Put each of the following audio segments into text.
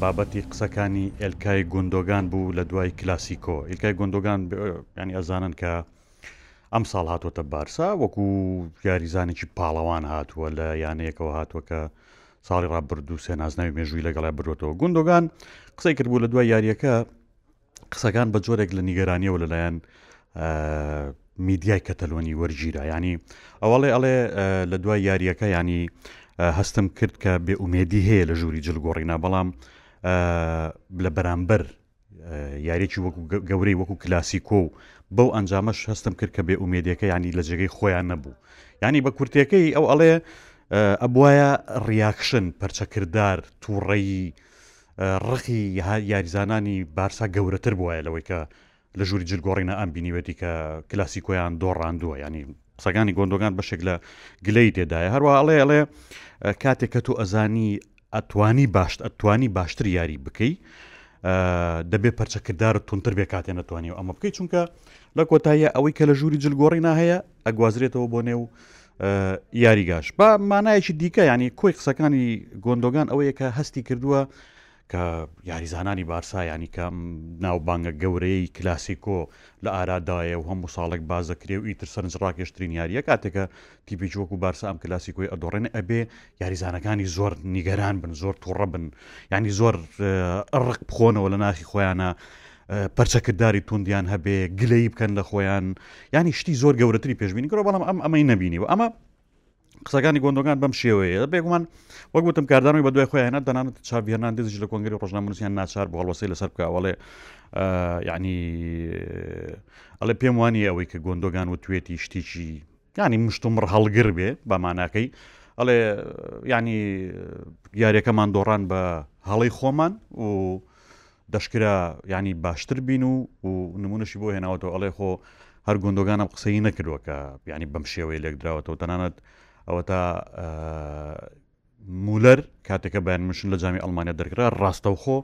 بابەتی قسەکانی ئێلکای گوندۆگان بوو لە دوای کلاسیکۆ ئیلکای گوندۆگان ینی ئەزانن کە ئەم ساڵ هاتووەتە بارسا وەکو یاریزانێکی پاڵەوان هاتووە لە یانەیەکەوە هاتووە کە ساڵی ڕابردوو سێ نازناوی مێژووی لەگەڵای بردوەوە گوندۆگان قسەی کردبوو لە دوای یاریەکە قسەکان بە جۆرێک لە نیگەرانیەوە لەلایەن میدیای کەتەلۆنی وەرگیرا ینی ئەوڵێ ئەڵێ لە دوای یاریەکە ینی هەستم کرد کە بێ ئومێدی هەیە لە ژووری جلگۆڕینا بەڵام لە بەرامبەر یاریەکی وەکو گەورەی وەکو کلاسیکۆ و بەو ئەنجامەش هەستم کرد کە بێ ئومێدەکە ینی لە جێگەی خۆیان نەبوو ینی بە کورتەکەی ئەو ئەڵێ ئەبواە ڕیاکشن پەرچەکردار تووڕەیی ڕقی یاریزانانی بارسا گەورەتر بواە لەوەی کە لە ژووری جلگۆڕینە ئەم بینیوەتی کە کلاسیکۆیان دۆڕاندووە ینی قسەکانی گۆندۆگان بەشێک لە گلەی تێدایە هەروە ئەڵێ ئەڵێ کاتێک کە تۆ ئەزانی ئەتوانی باشت ئەتوانی باشتر یاری بکەی دەبێ پەرچە کردارت تونتر بێ کاتێ نەتوانانی و ئەمە بکەیت چونکە لە کۆتاییە ئەوەی کە لە ژووری جلگۆڕی ناهەیە ئەگوازرێتەوە بۆ نێو یاریگاش با مانایەکی دیکە ینی کۆی قسەکانی گۆندۆگان ئەوەیە کە هەستی کردووە کە یاریزانانی بارسا ینی کە ناو بانگە گەورەی کلاسیکۆ لە ئارادایە و هەموو ساڵێک بازەکرێ و ئیتر سەرنج ڕاکێشترین یاریە کاتێکە تیپێکی وەکو بارسا ئەم کلاسیکۆی ئەدۆڕێن ئەبێ یاریزانەکانی زۆر نیگەران بن زۆر تووڕە بن ینی زۆر ڕق بخۆنەوە لە ناخی خۆیانە پەرچەکردداری توندیان هەبێ گلەی بکەن لە خۆیان ینی شتی زۆر گەورەتری پێشببینی گرۆ بەڵام ئەم ئەمەی نبینی و ئەمە قسەکانی گۆندۆگان بەم شێوەیە بێگومان وەک وتم کاردانەوەی بە دوای خۆیانە دەنانت چاڤێنان دزیش لە کۆنگری ڕۆژنامونوسیان ناچار بۆ هەڵوەسی لەسەر بکەوەڵێ یعنی ئەڵێ پێم وانی ئەوەی کە گۆندۆگان و توێتی شتێکی یانی مشتومڕ هەڵگر بێ بە ماناکەی ئەڵێ یانی یاریەکەمان دۆڕان بە هەڵی خۆمان و دەشکرا ینی باشتر بین و و نمونەشی بۆ هێناوەەوە ئەڵێ خۆ هەر گۆندۆگانم قسەی نەکردووە کە ینی بەم شێوەیە لێکدراوەەوە تەنانەت ئەوە تا مولەر کاتێکە بایرن میونشن لە جامی ئەڵمانیا دەرکرا ڕاستەوخۆ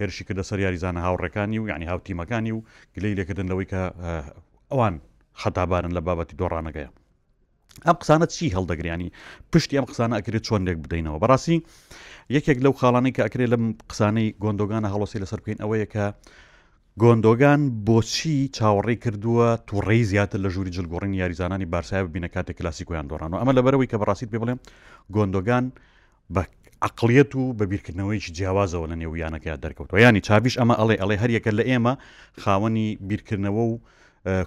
هێرشی کردە سەر یاریزانە هاوڕێکانی و یعنی هاو تیمەکانی و گلەی لێکردن لەوەی کە ئەوان خەتابارن لە بابەتی دۆڕانەکەیە ئەم قسانە چی هەڵدەگریانی پشتی ئەم قسانە ئەکرێت چۆن لێک بدەینەوە بەڕاستی یەکێک لەو خاڵانی کە ئەکرێت لەم قسانەی گۆندۆگانە هەڵۆسی لەسەر بکەین ئەوەیە کە گۆندۆگان بۆچی چاوەڕێی کردووە توڕەیی زیاتر لە ژووری جلگۆڕینی یاریزانانی بارسای ببینە کاتێک کلاسیکۆیان دۆڕاندووە؟ ئەمە لەبەرئەوەی کە بەڕاستیت پێ بڵێم گۆندۆگان بە عقلیەت و بە بیرکردنەوەیکی جیاوازەوە لە نێو یانەکەیان دەرکەوتوە یانی چاویش ئەمە ئەڵێ ئەڵێ هەریەکە لە ئێمە خاوەنی بیرکردنەوە و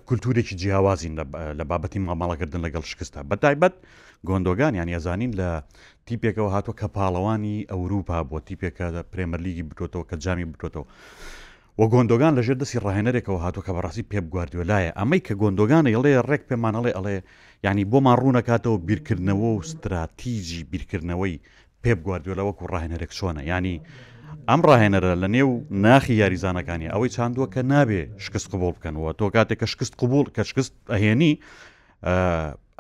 کولتوورێکی جیاوازین لە بابەتی مامەڵەکردن لەگەڵ شکستە بەتایبەت گۆندۆگان یان ئەزانین لە تیپێکەوە هاتووە کە پاڵەوانی ئەوروپا بۆ تیپێکە لە پرێمەرلیگی بکۆتەوە کە جامی بکۆتەوە و گۆندۆگان لەژێر دەستی ڕاهێنەرێکەوە هاتووە کە بەڕاستی پێ بگواردیۆ لایە ئەمەی کە گۆندۆگانە ئەڵێ ڕێک پێمانەڵێ ئەڵێ ینی بۆمان ڕوونەکاتەوە بیرکردنەوە و ستراتیجی بیرکردنەوەی پێپ گواردیۆلا وەکو ڕاهێنەرێک چۆنە یانی ئەم ڕاهێنەرە لە نێو ناخی یاریزانەکانی ئەوەی چاندووە کە نابێ شکست قوبول بکەنەوە تۆ کاتێک کە شکست قوبول کە شکست ئەهێنی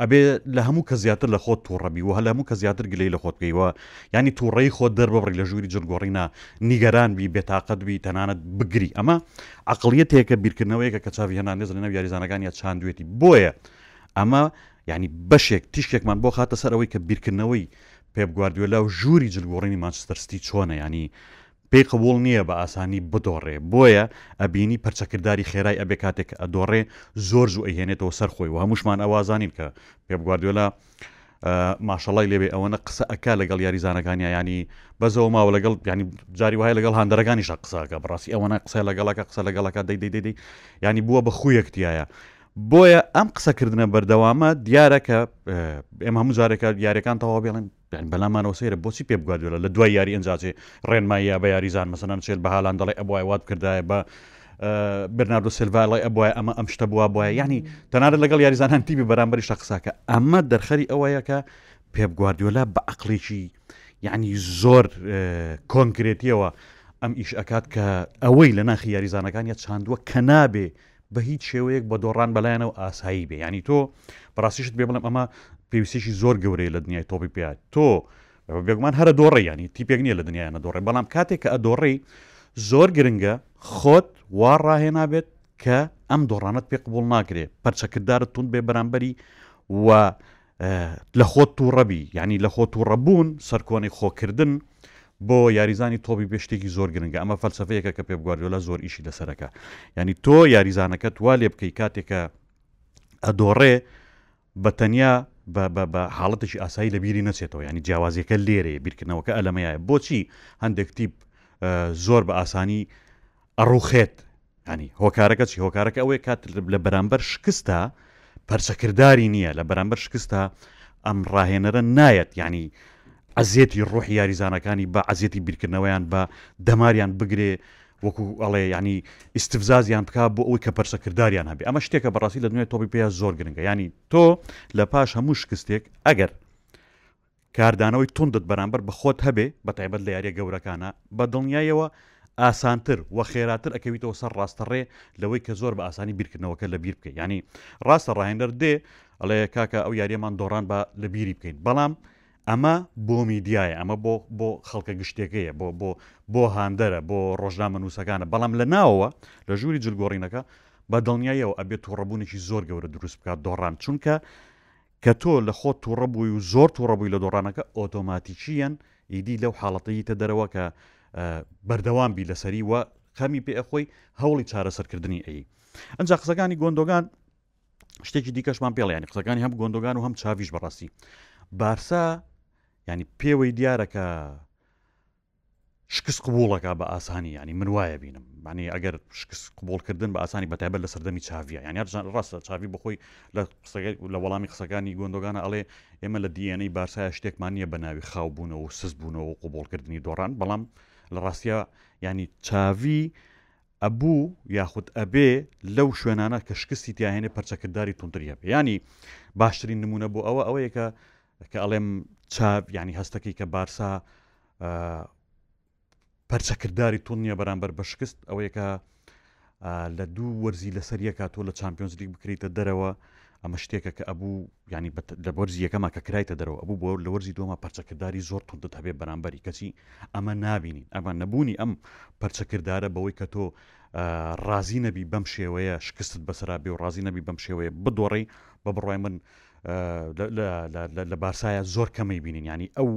ئەبێ لە هەموو کە زیاتر لە خۆت تووڕەبی و هە لە هەموو کە زیاتر گلەی لە خۆت بکەیوە ینی تووڕی خۆت دەربڕی لە ژووری جلگۆڕینە نیگەران بی بێتاقەت بی تەنانەت بگری ئەمە عقلیە تێکە بیرکردنەوەیەکە کە چاوی هەنانێز لەنە یاریزانەکان یا چاندوێتی بۆیە ئەمە ینی بەشێک تیشکێکمان بۆ خاتە سەرەوەی کە بیرکردنەوەی پێپ گواردیۆلا و ژووری جلگۆڕینی مانچستەر ستی چۆنە یانی پێی قبوڵ نییە بە ئاسانی بدۆڕێ بۆیە ئەبینی پەرچەکرداری خێرای ئەبێ کاتێک کە ئەدۆڕێ زۆر زوو ئەیهێنێتەوە سەر خۆی و هەمووشمان ئەوازانین کە پێپ گواردیۆلا ماشەڵای لێبێ ئەوەنە قسە ئەک لەگەڵ یاریزانەکانی ینی بەزەوە ماوە لەگەڵ ینی جاری وایە لەگەڵ هەندەرەکانیشە قسەکە بڕاستی ئەوەنە قسە لەگەڵەکە قسە لەگەڵەکە دەی دەی دەی ینی بووە بە خویەکتیایە بۆیە ئەم قسەکردنە بەردەوامە دیارە کە ئێمە هەموو جارێکە یاریەکان تەوا بێڵێن یعنی بەلامانەوە سێرە بۆچی پێ بگوادوێلە لە دوای یاری ئەنجاچێ ڕێنمایە بە یاریزان مەسەنان چێل بە هالان دەڵێ ئەبوای وات کردایە بە برناردو سلڤالای ئەبوای ئەمە ئەم شتە بووە بواە ینی تەنارە لەگەڵ یاریزانان تیبی بەرامبەری شەقساکە ئەمە دەرخەری ئەوەیەکە پێ بگواردیۆلا بە عقلێکی یعنی زۆر کۆنکرێتیەوە ئەم ئیش ئەکات کە ئەوەی لە ناخی یاریزانەکان یا چاندووە کە نابێ بەهیچ شێوەیەک بە دۆڕان بەلایانەوە ئاسایی بێ یعنی تۆ بەڕاستیشت بێ بڵم ئەمە پێویستێکی زۆر گەورەیە لە دنیای تۆپی پێات تۆ بێگومان هەرە دۆڕی ینی تیپێک نییە لە دنیایانە دۆڕێ بەڵام کاتێک کە ئەدۆڕی زۆر گرنگە خۆت وا ڕاهێنابێت کە ئەم دۆڕانت پێ قبول ناکرێت پەرچەکردارت تون بێ بەرامبەری و لە خۆت توڕە بی یانی لە خۆ توڕە بوون سەرکۆنەی خۆ کردن بۆ یاریزانی تۆپی پێ شتێکی زۆر گرنگە ئەمە فەلسەفەیەکە کە پێپ گواردیۆلا زۆر ئیشی لەسەرەکە یانی تۆ یاریزانەکەت وا لێ بکەی کاتێکە ئەدۆڕێ بە تەنیا بە حاڵەتێکی ئاسایی لە بیری نەچێتەوە ینی جیاوازیەکە لێرێ بیرکردنەوەکە ئەلەمەیە بۆچی هەندێک تیپ زۆر بە ئاسانی ئەڕوخێت یانی هۆکارەکە چی هۆکارەکە ئەوەیە کات لە بەرامبەر شکستا پەرچەکرداری نییە لە بەرامبەر شکستا ئەم ڕاهێنەرە نایەت یعنی ئەزیەتی ڕۆحی یاریزانەکانی بە ئەزیەتی بیرکردنەوەیان بە دەماریان بگرێ وەکو ئەڵێ ینی ئیسفزازیان بک بۆ ئەوی کە پرسەکردداریان هەبێ ئەمە شتێکە بەڕاستی لە دنیای تۆپی پێ زۆر گرنگە ینی تۆ لە پاش هەموو شکستێک ئەگەر کاردانەوەی توندت بەرامبەر بە خۆت هەبێ بە تایبەت لە یاریە گەورەکانا بە دڵنیایەوە ئاسانتر و خێراتر ئەکەویتەوە سەر ڕاستە ڕێ لەوەی کە زۆر بە ئاسانی بیرکردنەوەکە لە بیر بکەی یانی ڕاستە ڕاهێنەر دێ ئەڵێ کاکە ئەو یاریەمان دۆڕان بە لە بیری بکەین بەڵام ئەمە بۆ میدیایە ئەمە بۆ بۆ خەڵکە گشتێکەیە بۆ بۆ بۆ هاندەرە بۆ ڕۆژنامە نووسەکانە بەڵام لە ناوەوە لە ژووری جلگۆڕینەکە بە دڵنیایەوە ئەبێت توڕەبوونێکی زۆر گەورە دروست بکات دۆڕان چونکە کە تۆ لە خۆت توڕە بووی و زۆر توڕە بووی لە دۆڕانەکە ئۆتۆماتیکییەن ئیدی لەو حاڵەتە یتە دەرەوە کە بەردەوام بی لەسەری و خەمی پێ ئەخۆی هەوڵی چارەسەرکردنی ئەی ئەجا قسەکانی گۆندۆگان شتێکی دیکەشمان پێڵیانی قسەکانی هەم گۆندۆگان و هەم چاویش بەڕاستی بارسا ینی پێوەی دیارەکە شکست قبوڵەکا بە ئاسانی یانی من وایە بینم معنی ئەگەر شکست قبولکردن بە ئاسانی بەتایبەت لە سەردەمی چاویە یان یارجان ڕاستە چاوی بخۆی لە قسەگەر لە وەڵامی قسەکانی گۆندۆگانە ئەڵێ ئێمە لە دیێنەی بارسایە شتێکمان نییە بە ناوی خاوبوونەوە و سزبوونەوە و قوبولکردنی دۆڕان بەڵام لە ڕاستە ینی چاوی ئەبوو یاخود ئەبێ لەو شوێنانە کە شکستی تیاهێنێ پەرچەکردداری تونتریە ینی باشترین نمونە بۆ ئەوە ئەوەیەکە کە ئەڵێم چاڤ یانی هەستەکەی کە بارسا پەرچەکردداری تون نییە بەرامبەر بە شکست ئەوەیە کە لە دوو وەرزی لەسەر یەکە تۆ لە چمپیۆنز لیگ بکریتە دەرەوە ئەمە شتێکە کە ئەبوو ینی لە بەرزی یەکەما کە کرایتە دەرەوە ئەبوو بۆ لە وەرزی دوما پەرچەکردداری زۆر تونندت هەبێ بەرامبەری کەچی ئەمە نبینین ئەمە نەبوونی ئەم پەرچەکردارە بەوەی کە تۆ ڕازی نەبی بەم شێوەیە شکستت بەسرا بێ و ڕازی نەبی بەم شێوەیە بدۆڕی بە بڕای من لە بارسایە زۆر کەمەی بینین ینی ئەو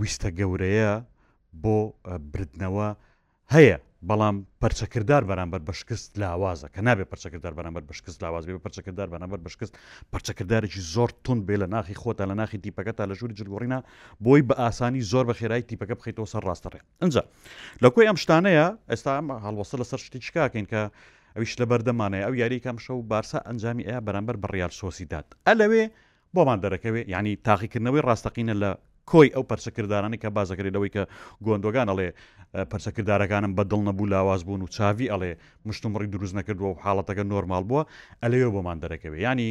ویستە گەورەیە بۆ بردنەوە هەیە بەڵام پرچەکردار بەرامبەر بە شکست لاوازە کە نابێت پرچەکردار بەرامبەر بە شکست لاواز بێ پرچەکردار بەرامبەر بە شکست پرچەکردارێکی زۆر تون بێ لە ناخی خۆتا لە ناخی تیپەکە تا لە ژووری جلگۆڕینا بۆی بە ئاسانی زۆر بە خێرای تیپەکە بخیتەوە سەر ڕاستەڕێ ئنجا لە کۆی ئەم شتانەیە ئێستا هەڵوەسە لەسەر شتی چکاکەین کە ئەویش لە بەردەمانەیە ئەو یاری کەم شەو بارسا ئەنجامی ئەیە بەرامبەر بە ڕیال سۆسی داد ئەلەوێ بۆمان دەرەکەوێ ینی تاقیکردنەوەی ڕاستەقینە لە کۆی ئەو پەرچەکردارانی کە بازەکەێت لەوەی کە گۆندۆگان ئەڵێ پەرچەکردارەکانم بەدڵ نەبوو لاواز بوون و چاوی ئەڵێ مشتمڕی دروست نەکردووە و حاڵەتەکە نۆرمال بووە ئەلەوێ بۆمان دەرەکەوێ ینی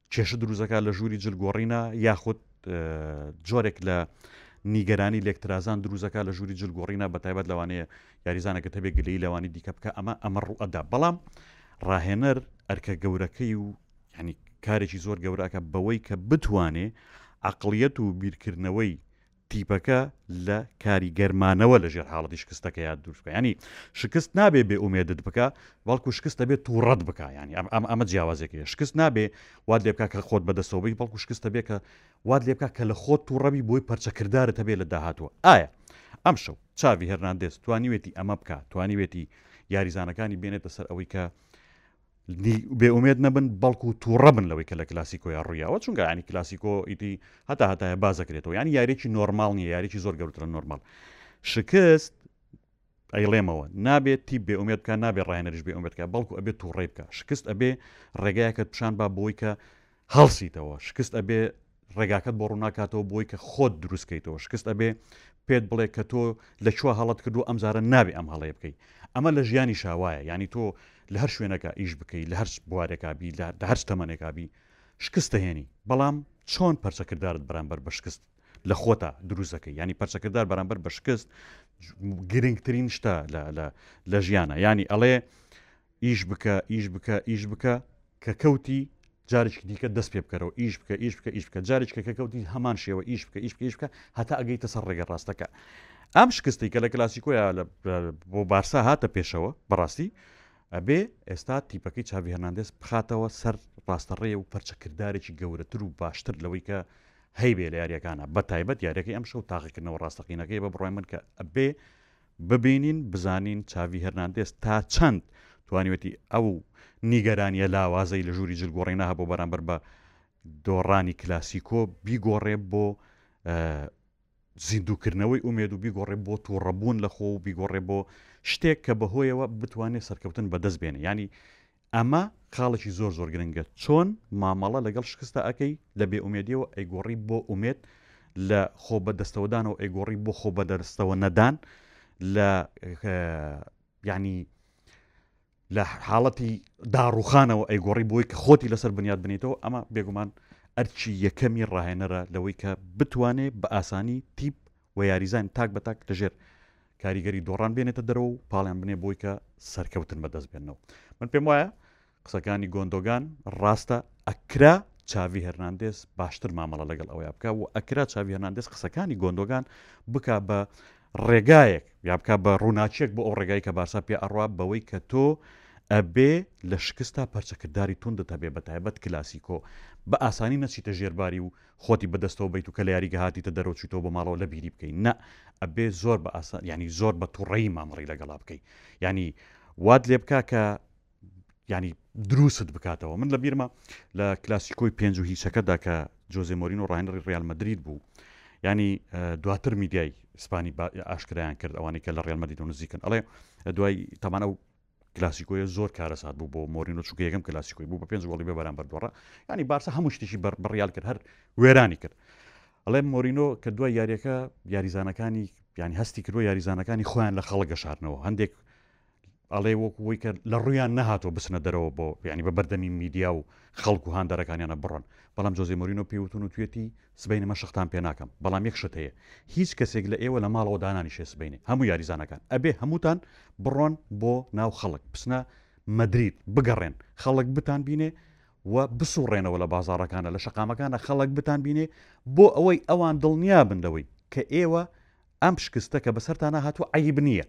کێشە دروست دەکات لە ژووری جل گۆڕینە یاخود جۆرێک لە نیگەرانی لێکترازان دروزەکە لە ژووری جل گۆڕینە بە تایبەت لەوانەیە یاریزانەکە تەبێ گلی لەوانی دیکە بکە ئەمە ئەمە ڕوئەدا بەڵام ڕاهێنەر ئەرکە گەورەکەی و ینی کارێکی زۆر گەوراکە بەوەی کە بتوانێ عقلیەت و بیرکردنەوەی تیپەکە لە کاریگەر مانەوە لەژێر حاڵەتی شکستەکە یاد دروست بکە یانی شکست نابێ بێ ئومێدت بکە بەڵکو شکستە بێت تووڕەت بکە ینی ئەم ئەم ئەمە جیاوازێکی شکست نابێ وات لێ بکە کە خۆت بەدەستەوەی بەڵکو شکستە بێ کە وات لێ بکە کە لە خۆت تووڕەبی بۆی پەرچەکردارت هەبێ لە داهاتوە ئایا ئەم شەو چاوی هەرناندێز توانیوێتی ئەمە بکە توانیوێتی یاریزانەکانی بێنێتە سەر ئەوەی کە بێ ئومێد نەبن بەڵکو تووڕە بن لەوەی کە لە کلاسیکۆیا ڕوویاوە چونکە ینی کلاسیکۆ ئیدی هەتا هەتایە بازەکرێتەوە ینی یاریێکی نۆرمال نیە یاریی زۆر گەورتر لە نۆرمال شکست ئەیڵێمەوە نابێت تی بێ ئومێت بکە نابێت ڕایەنەرش بێ ئومێتکە بەڵکو ئەبێت تووڕێ بکە شکست ئەبێ ڕێگایەکە پیشان با بۆی کە هەڵسیتەوە شکست ئەبێ ڕێگاکەت بۆ ڕوناکاتەوە بۆی کە خۆت دروست کەیتەوە شکست ئەبێ پێت بڵێ کە تۆ لە چوە هەڵت کردو ئەم زارە نابێ ئەم هەڵەیە بکەی ئەمە لە ژیانی شاوایە ینی تۆ لە هەر شوێنەکە ئیش بکەی لە هەرچ بوارێکا بی لە هەرچ تەمەنێکا بی شکستە هێنی بەڵام چۆن پەرچەکردارت بەرامبەر بە شکست لە خۆتا دروستەکەی ینی پەرچەکردار بەرامبەر بە شکست گرنگترین شتە لە ژیانە ینی ئەڵێ ئیش بکە، ئیش بکە، ئیش بکە، کە کەوتی جارێکی دیکە دەست پێ بکەرەوە، ئیش بکە، ئیش بکە، ئیش بکە، جارێکیکە کە کەوتی هەمان شێوە ئیش بکە، ئیش بکە، ئیش بکە، هەتا ئەگەیتە سەر ڕێگە ڕاستەکە. ئەم شکستەی کە لە کلاسیکۆیا بۆ بارسا هاتە پێشەوە بەڕاستی ئەبێ ئێستا تیپەکەی چاوی هەناندێز بخاتەوە سەر ڕاستەڕێ و پەرچەکردارێکی گەورەتر و باشتر لەوەی کە هەیبێ لە یاریەکانە بە تایبەت یاریەکەی ئەم شەو تاقیکردنەوە ڕاستەقینەکەی بە بڕای من کە ئەبێ ببینین بزانین چاڤی هێرناندێز تا چەند توانیوێتی ئەو نیگەرانییە لاوازەی لە ژووری جل گۆڕینا هەبوو بەرامبەر بە دۆڕانی کلاسیکۆ بیگۆڕێ بۆ زیندووکردنەوەی ئومێد و بیگۆڕێ بۆ تووڕەبوون لە خۆ و بیگۆڕێ بۆ شتێک کە بەهۆیەوە بتوانێت سەرکەوتن بەدەست بێنێ ینی ئەمە خاڵێکی زۆر زۆر گرنگە چۆن مامەڵە لەگەڵ شکستە ئەکەی لە بێ ئومێدیەوە ئەیگۆڕی بۆ ئومێد لە خۆ بە دەستەوەدانەوە ئەیگۆڕی بۆ خۆ بە دەرستەوە نەدان لە ینی لە حاڵەتی داڕوخانەوە ئەیگۆڕی بۆی کە خۆتی لەسەر بنیاد بنیتەوە ئەمە بێگومان ئەرچی یەکەمی ڕاهێنەرە لەوەی کە بتوانێت بە ئاسانی تیپ و یاریزان تاک بە تاک لەژێر کاریگەری دۆڕان بێنێتە دەرەوە و پاڵیان بنێ بۆی کە سەرکەوتن بەدەست بێنەوە من پێم وایە قسەکانی گۆندۆگان ڕاستە ئەکرا چاوی هەرناندێس باشتر مامەڵە لەگەڵ ئەوەیە بکە و ئەکرا چاوی هەرناندێس قسەکانی گۆندۆگان بک بە ڕێگایەک یا بکە بە ڕووناچێک بۆ ئەو ڕێگای کە بارسا پێ ئەڕوا بەوەی کە تۆ ئەبێ لە شکستا پەرچەکردداری توندت هەبێ بە تایبەت کلاسیکۆ بە ئاسانی نەچیتە ژێرباری و خۆتی بەدەستەوە بەیت و کە لە یاریگە هاتیتە دەرەوە چویتەوە بۆ ماڵەوە لەبیری بکەی نە ئەبێ زۆر بە ئاسان ینی زۆر بە توڕەی مامەڕی لەگەڵا بکەی ینی وات لێ بک کە ینی دروست بکاتەوە من لە بیرمە لە کلاسیکۆی پێنج و هیچەکەدا کە جۆزی مۆرین و ڕاینڕی ڕیال مدرید بوو ینی دواتر میدیای ئیسپانی ئاشکرایان کرد ئەوانی کە لە ڕێلمەدی و نزیکن ئەڵێ دوای تەمانە و کلاسیکۆیە زۆر کارەسات بوو بۆ مۆرینۆ چونکە یەکەم کلاسیکۆی بوو بە پێنج گۆڵی بە بەرامبەر دۆڕا ینی بارسا هەموو شتێکی بەر بڕیال کرد هەر وێرانی کرد ئەڵێ مۆرینۆ کە دوای یاریەکە یاریزانەکانی پیانی هەستی کردوە یاریزانەکانی خۆیان لە خەڵک گەشارنەوە هەندێک ئەڵێ وەکوی کە لە ڕویان نەهاتۆ بچنە دەرەوە بۆ ینی بە بەردەمی میدیا و خەڵکو هاندەرەکانیانە بڕۆن بەڵام جۆزی مۆرینۆ پێوتون و توێتی سبەینێ من شختان پێ ناکەم بەڵام یەک شت هەیە هیچ کەسێک لە ئێوە لە ماڵەوە دانانیشێ سبەینێ هەموو یاریزانەکان ئەبێ هەمووتان بڕۆن بۆ ناو خەڵک بچنە مەدرید بگەڕێن خەڵک بتان بینێ و بسوڕێنەوە لە بازاڕەکانە لە شەقامەکانە خەڵک بتان بینێ بۆ ئەوەی ئەوان دڵنیابن لەوەی کە ئێوە ئەم شکستە کە بەسەرتانا هاتوو عەیب نییە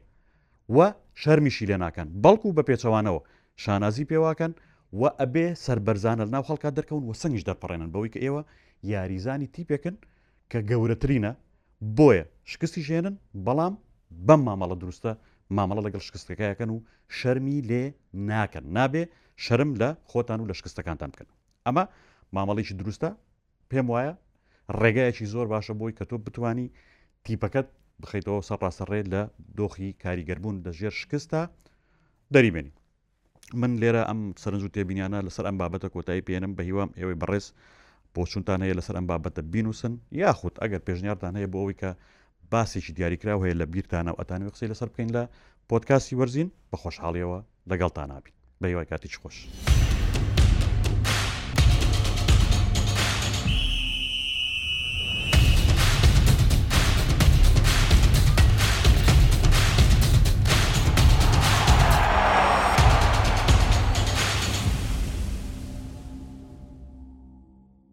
و شەرمیشی لێ ناکەن بەڵکو بە پێچەوانەوە شانازی پێواکەن و ئەبێ سەربەرزانە لەناو خەڵکا دەرکەون و سەنگیش دەرپەڕێنن بەوەی کە ئێوە یاریزانی تیپێکن کە گەورەترینە بۆیە شکستی ژێنن بەڵام بەم مامەڵە دروستە مامەڵە لەگەڵ شکستەکەیەکەن و شەرمی لێ ناکەن نابێ شەرم لە خۆتان و لە شکستەکانتان بکەن ئەمە مامەڵێکی دروستە پێم وایە ڕێگایەکی زۆر باشە بۆی کە تۆ بتانی تیپەکەت بخیتەوە سەر ڕاستەڕێ لە دۆخی کاریگەربوون لە ژێر شکستە دەریبێنی من لێرە ئەم سەرنج و تێبینیانە لەسەر ئەم بابەتە کۆتایی پێێنم بە هیوام ئێوەی بەڕێز بۆچونتان هەیە لەسەر ئەم بابەتە بینوسن یاخود ئەگەر پێشنیارتان هەیە بۆ ئەوی کە باسێکی دیاریکراو هەیە لە بیرتانە و ئەتانەوێ قسەی لەسەر بکەین لە پۆتکاسی وەرزین بە خۆشحاڵیەوە لەگەڵتان نابین بە هیوای کاتیش خۆش.